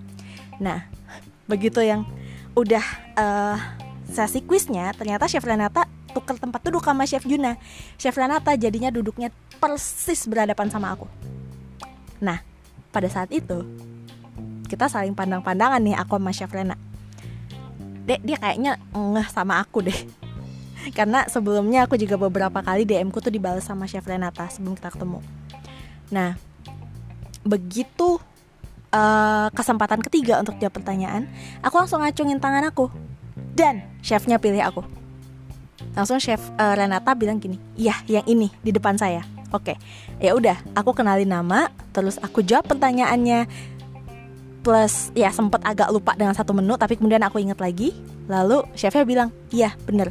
Speaker 1: Nah, begitu yang udah uh, sesi quiznya, ternyata Chef Renata tuker tempat duduk sama Chef Juna. Chef Renata jadinya duduknya persis berhadapan sama aku. Nah, pada saat itu kita saling pandang-pandangan nih aku sama Chef Rena. Dek, dia kayaknya ngeh sama aku deh. Karena sebelumnya aku juga beberapa kali DM ku tuh dibalas sama Chef Renata sebelum kita ketemu. Nah, begitu uh, kesempatan ketiga untuk jawab pertanyaan, aku langsung ngacungin tangan aku. Dan chefnya pilih aku. Langsung chef uh, Renata bilang gini, "Iya, yang ini di depan saya." Oke. Ya udah, aku kenalin nama, terus aku jawab pertanyaannya. Plus ya sempat agak lupa dengan satu menu tapi kemudian aku ingat lagi. Lalu chefnya bilang, "Iya, bener."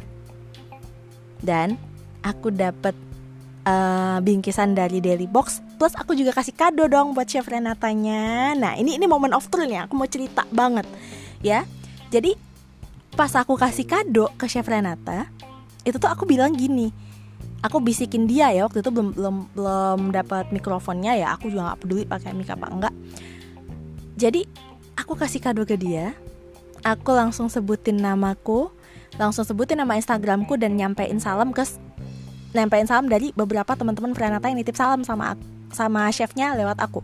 Speaker 1: Dan aku dapat uh, bingkisan dari Daily Box. Plus aku juga kasih kado dong buat chef Renatanya. Nah ini ini momen of truth nih aku mau cerita banget ya. Jadi pas aku kasih kado ke chef Renata itu tuh aku bilang gini. Aku bisikin dia ya waktu itu belum belum belum dapat mikrofonnya ya. Aku juga nggak peduli pakai mic apa enggak. Jadi aku kasih kado ke dia. Aku langsung sebutin namaku langsung sebutin nama Instagramku dan nyampein salam ke nempein salam dari beberapa teman-teman Frenata yang nitip salam sama sama chefnya lewat aku.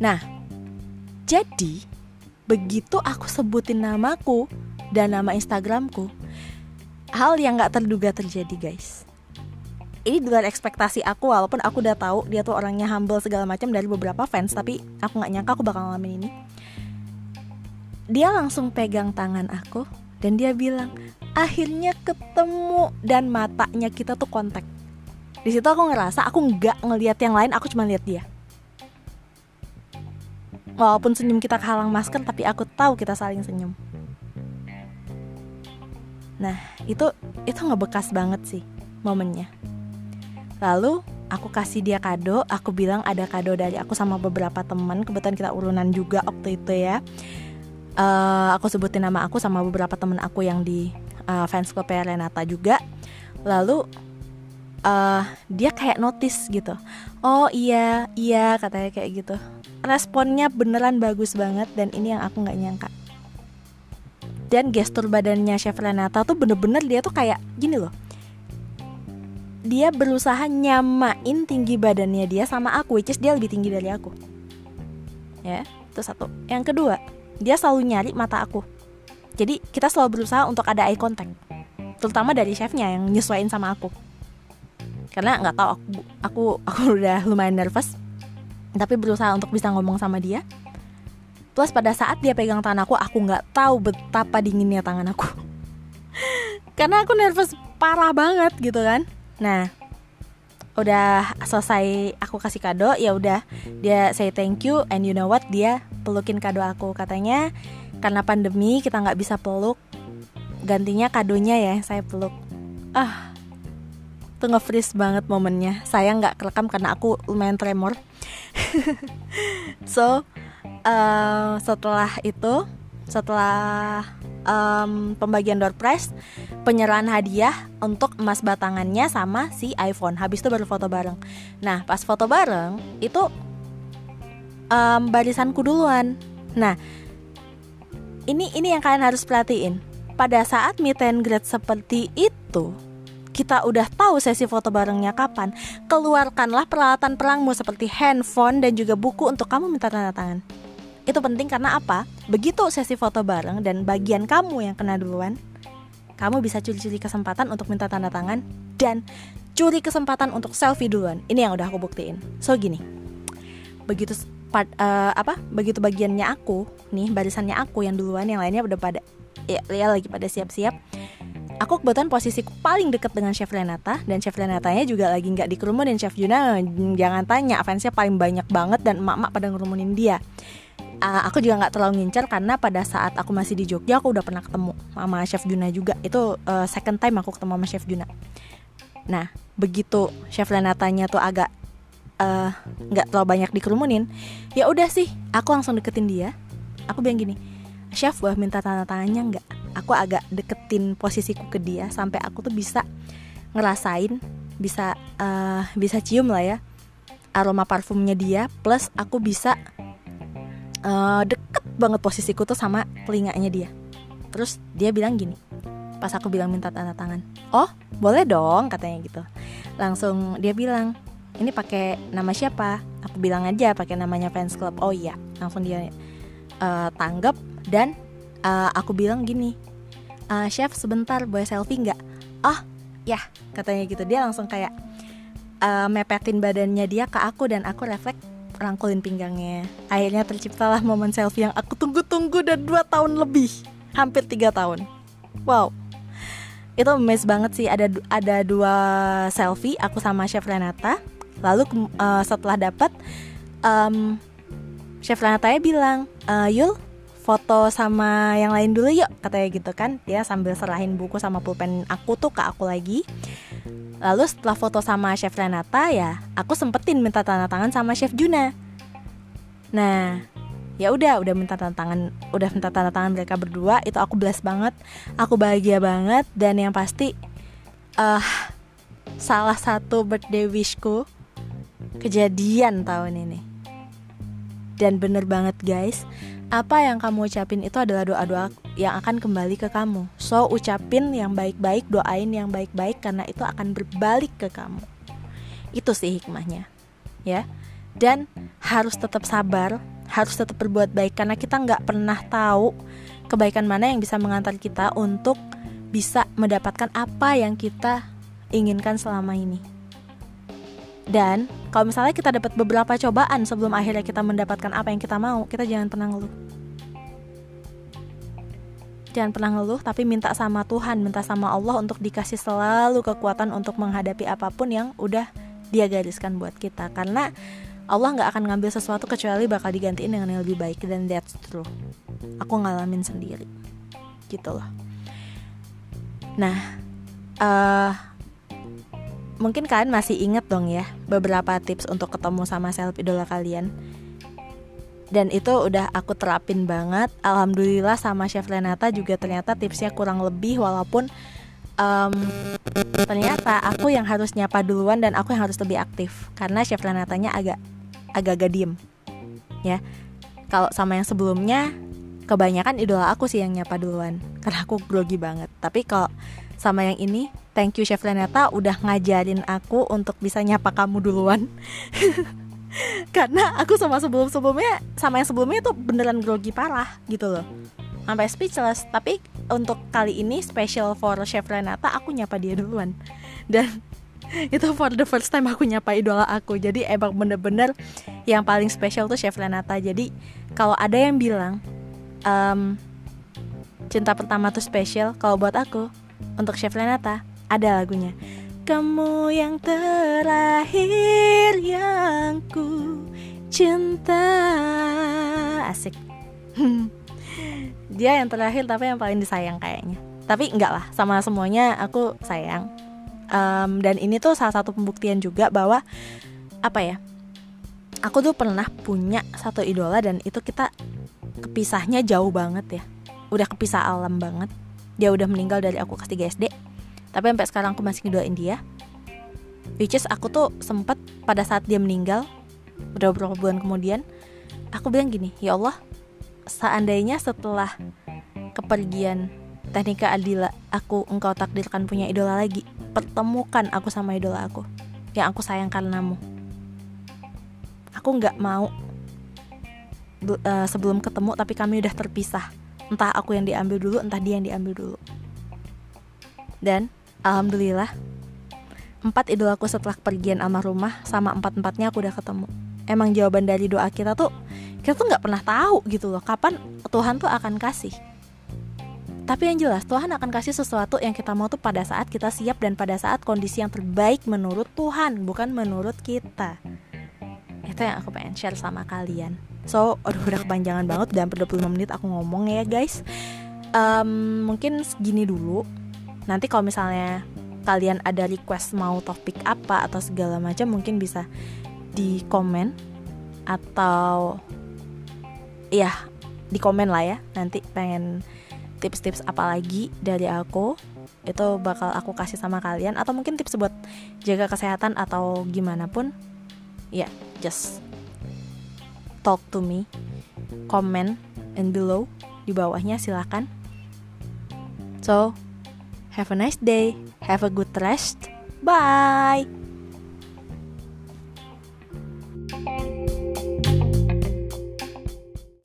Speaker 1: Nah, jadi begitu aku sebutin namaku dan nama Instagramku, hal yang nggak terduga terjadi guys. Ini luar ekspektasi aku walaupun aku udah tahu dia tuh orangnya humble segala macam dari beberapa fans tapi aku nggak nyangka aku bakal ngalamin ini. Dia langsung pegang tangan aku dan dia bilang, akhirnya ketemu dan matanya kita tuh kontak. Di situ aku ngerasa aku nggak ngelihat yang lain aku cuma lihat dia. Walaupun senyum kita kehalang masker tapi aku tahu kita saling senyum. Nah itu itu ngebekas banget sih momennya. Lalu aku kasih dia kado aku bilang ada kado dari aku sama beberapa teman kebetulan kita urunan juga waktu itu ya uh, aku sebutin nama aku sama beberapa temen aku yang di uh, fans klub Renata juga. Lalu uh, dia kayak notice gitu. Oh iya iya katanya kayak gitu. Responnya beneran bagus banget dan ini yang aku nggak nyangka. Dan gestur badannya Chef Renata tuh bener-bener dia tuh kayak gini loh. Dia berusaha nyamain tinggi badannya dia sama aku which is dia lebih tinggi dari aku. Ya itu satu. Yang kedua dia selalu nyari mata aku jadi kita selalu berusaha untuk ada eye contact, terutama dari chefnya yang nyesuaiin sama aku. Karena nggak tahu aku, aku aku udah lumayan nervous, tapi berusaha untuk bisa ngomong sama dia. Plus pada saat dia pegang tangan aku, aku nggak tahu betapa dinginnya tangan aku. Karena aku nervous parah banget gitu kan. Nah, udah selesai aku kasih kado ya udah. Dia say thank you and you know what? Dia pelukin kado aku katanya. Karena pandemi kita nggak bisa peluk. Gantinya kadonya ya saya peluk. Ah itu nge-freeze banget momennya. Saya nggak kerekam karena aku lumayan tremor. So uh, setelah itu setelah um, pembagian door prize penyerahan hadiah untuk emas batangannya sama si iPhone habis itu baru foto bareng nah pas foto bareng itu um, barisanku duluan nah ini ini yang kalian harus perhatiin. Pada saat meet and greet seperti itu, kita udah tahu sesi foto barengnya kapan, keluarkanlah peralatan perangmu seperti handphone dan juga buku untuk kamu minta tanda tangan. Itu penting karena apa? Begitu sesi foto bareng dan bagian kamu yang kena duluan, kamu bisa curi-curi kesempatan untuk minta tanda tangan dan curi kesempatan untuk selfie duluan. Ini yang udah aku buktiin. So gini, begitu part uh, apa begitu bagiannya aku nih barisannya aku yang duluan yang lainnya udah pada ya, ya lagi pada siap-siap aku kebetulan posisiku paling deket dengan Chef Renata dan Chef Renatanya juga lagi nggak dikerumunin Chef Juna jangan tanya fansnya paling banyak banget dan emak-emak pada ngerumunin dia uh, aku juga nggak terlalu ngincar karena pada saat aku masih di Jogja aku udah pernah ketemu sama Chef Juna juga. Itu uh, second time aku ketemu sama Chef Juna. Nah begitu Chef Renatanya tuh agak eh, nggak uh, terlalu banyak dikerumunin ya udah sih aku langsung deketin dia. Aku bilang gini chef boleh minta tanda tangannya nggak? Aku agak deketin posisiku ke dia sampai aku tuh bisa ngerasain bisa uh, bisa cium lah ya aroma parfumnya dia plus aku bisa uh, deket banget posisiku tuh sama telinganya dia. Terus dia bilang gini pas aku bilang minta tanda tangan oh boleh dong katanya gitu. Langsung dia bilang ini pakai nama siapa? Aku bilang aja pakai namanya fans club. Oh iya langsung dia uh, tanggap dan uh, aku bilang gini uh, chef sebentar boleh selfie nggak? Oh ya katanya gitu. Dia langsung kayak uh, mepetin badannya dia ke aku dan aku refleks rangkulin pinggangnya. Akhirnya terciptalah momen selfie yang aku tunggu-tunggu dan dua tahun lebih. Hampir tiga tahun. Wow. Itu mes banget sih ada ada dua selfie aku sama chef Renata. Lalu uh, setelah dapat um, chef Renata bilang uh, Yul foto sama yang lain dulu yuk katanya gitu kan. Dia sambil serahin buku sama pulpen aku tuh ke aku lagi lalu setelah foto sama chef Renata ya aku sempetin minta tanda tangan sama chef Juna. Nah ya udah udah minta tanda tangan udah minta tanda tangan mereka berdua itu aku bless banget. Aku bahagia banget dan yang pasti uh, salah satu birthday wishku kejadian tahun ini. Dan bener banget guys apa yang kamu ucapin itu adalah doa-doa yang akan kembali ke kamu. So ucapin yang baik-baik doain yang baik-baik karena itu akan berbalik ke kamu. Itu sih hikmahnya ya. Dan harus tetap sabar harus tetap berbuat baik karena kita nggak pernah tahu kebaikan mana yang bisa mengantar kita untuk bisa mendapatkan apa yang kita inginkan selama ini. Dan kalau misalnya kita dapat beberapa cobaan sebelum akhirnya kita mendapatkan apa yang kita mau, kita jangan pernah ngeluh. Jangan pernah ngeluh, tapi minta sama Tuhan, minta sama Allah untuk dikasih selalu kekuatan untuk menghadapi apa pun yang udah dia gariskan buat kita. Karena Allah nggak akan ngambil sesuatu kecuali bakal digantiin dengan yang lebih baik dan that's true aku ngalamin sendiri gitu loh nah uh, mungkin kalian masih inget dong ya beberapa tips untuk ketemu sama self idola kalian. Dan itu udah aku terapin banget. Alhamdulillah sama chef Renata juga ternyata tipsnya kurang lebih walaupun um, ternyata aku yang harus nyapa duluan dan aku yang harus lebih aktif. Karena chef Renatanya agak agak-agak ya. Kalau sama yang sebelumnya kebanyakan idola aku sih yang nyapa duluan. Karena aku grogi banget. Tapi kalau sama yang ini thank you chef Renata udah ngajarin aku untuk bisa nyapa kamu duluan. Karena aku sama sebelum sebelumnya sama yang sebelumnya tuh beneran grogi parah gitu loh. Sampai speechless. Tapi untuk kali ini special for chef Renata aku nyapa dia duluan. Dan itu for the first time aku nyapa idola aku. Jadi emang bener-bener yang paling spesial tuh Chef Renata. Jadi kalau ada yang bilang um, cinta pertama tuh spesial kalau buat aku untuk Chef Renata ada lagunya. Kamu yang terakhir yang ku cinta. Asik. Dia yang terakhir tapi yang paling disayang kayaknya. Tapi enggak lah sama semuanya aku sayang. Um, dan ini tuh salah satu pembuktian juga bahwa apa ya aku tuh pernah punya satu idola dan itu kita kepisahnya jauh banget ya. Udah kepisah alam banget. Dia udah meninggal dari aku kelas 3 SD tapi sampai sekarang aku masih ngidolain dia. Which is aku tuh sempet pada saat dia meninggal beberapa bulan kemudian aku bilang gini ya Allah seandainya setelah kepergian Teknika Adila aku engkau takdirkan punya idola lagi pertemukan aku sama idola aku yang aku sayang karenamu. Aku nggak mau uh, sebelum ketemu tapi kami udah terpisah. Entah aku yang diambil dulu entah dia yang diambil dulu. Dan alhamdulillah empat idolaku setelah pergian almarhumah sama empat empatnya aku udah ketemu emang jawaban dari doa kita tuh kita tuh nggak pernah tahu gitu loh kapan Tuhan tuh akan kasih tapi yang jelas Tuhan akan kasih sesuatu yang kita mau tuh pada saat kita siap dan pada saat kondisi yang terbaik menurut Tuhan, bukan menurut kita. Itu yang aku pengen share sama kalian. So, aduh udah kepanjangan banget dan 25 menit aku ngomong ya guys. Um, mungkin segini dulu. Nanti kalau misalnya kalian ada request mau topik apa atau segala macam mungkin bisa di komen atau ya di komen lah ya. Nanti pengen tips-tips apa lagi dari aku itu bakal aku kasih sama kalian. Atau mungkin tips buat jaga kesehatan atau gimana pun ya yeah, just talk to me. Comment and below di bawahnya silahkan so have a nice day. Have a good rest. Bye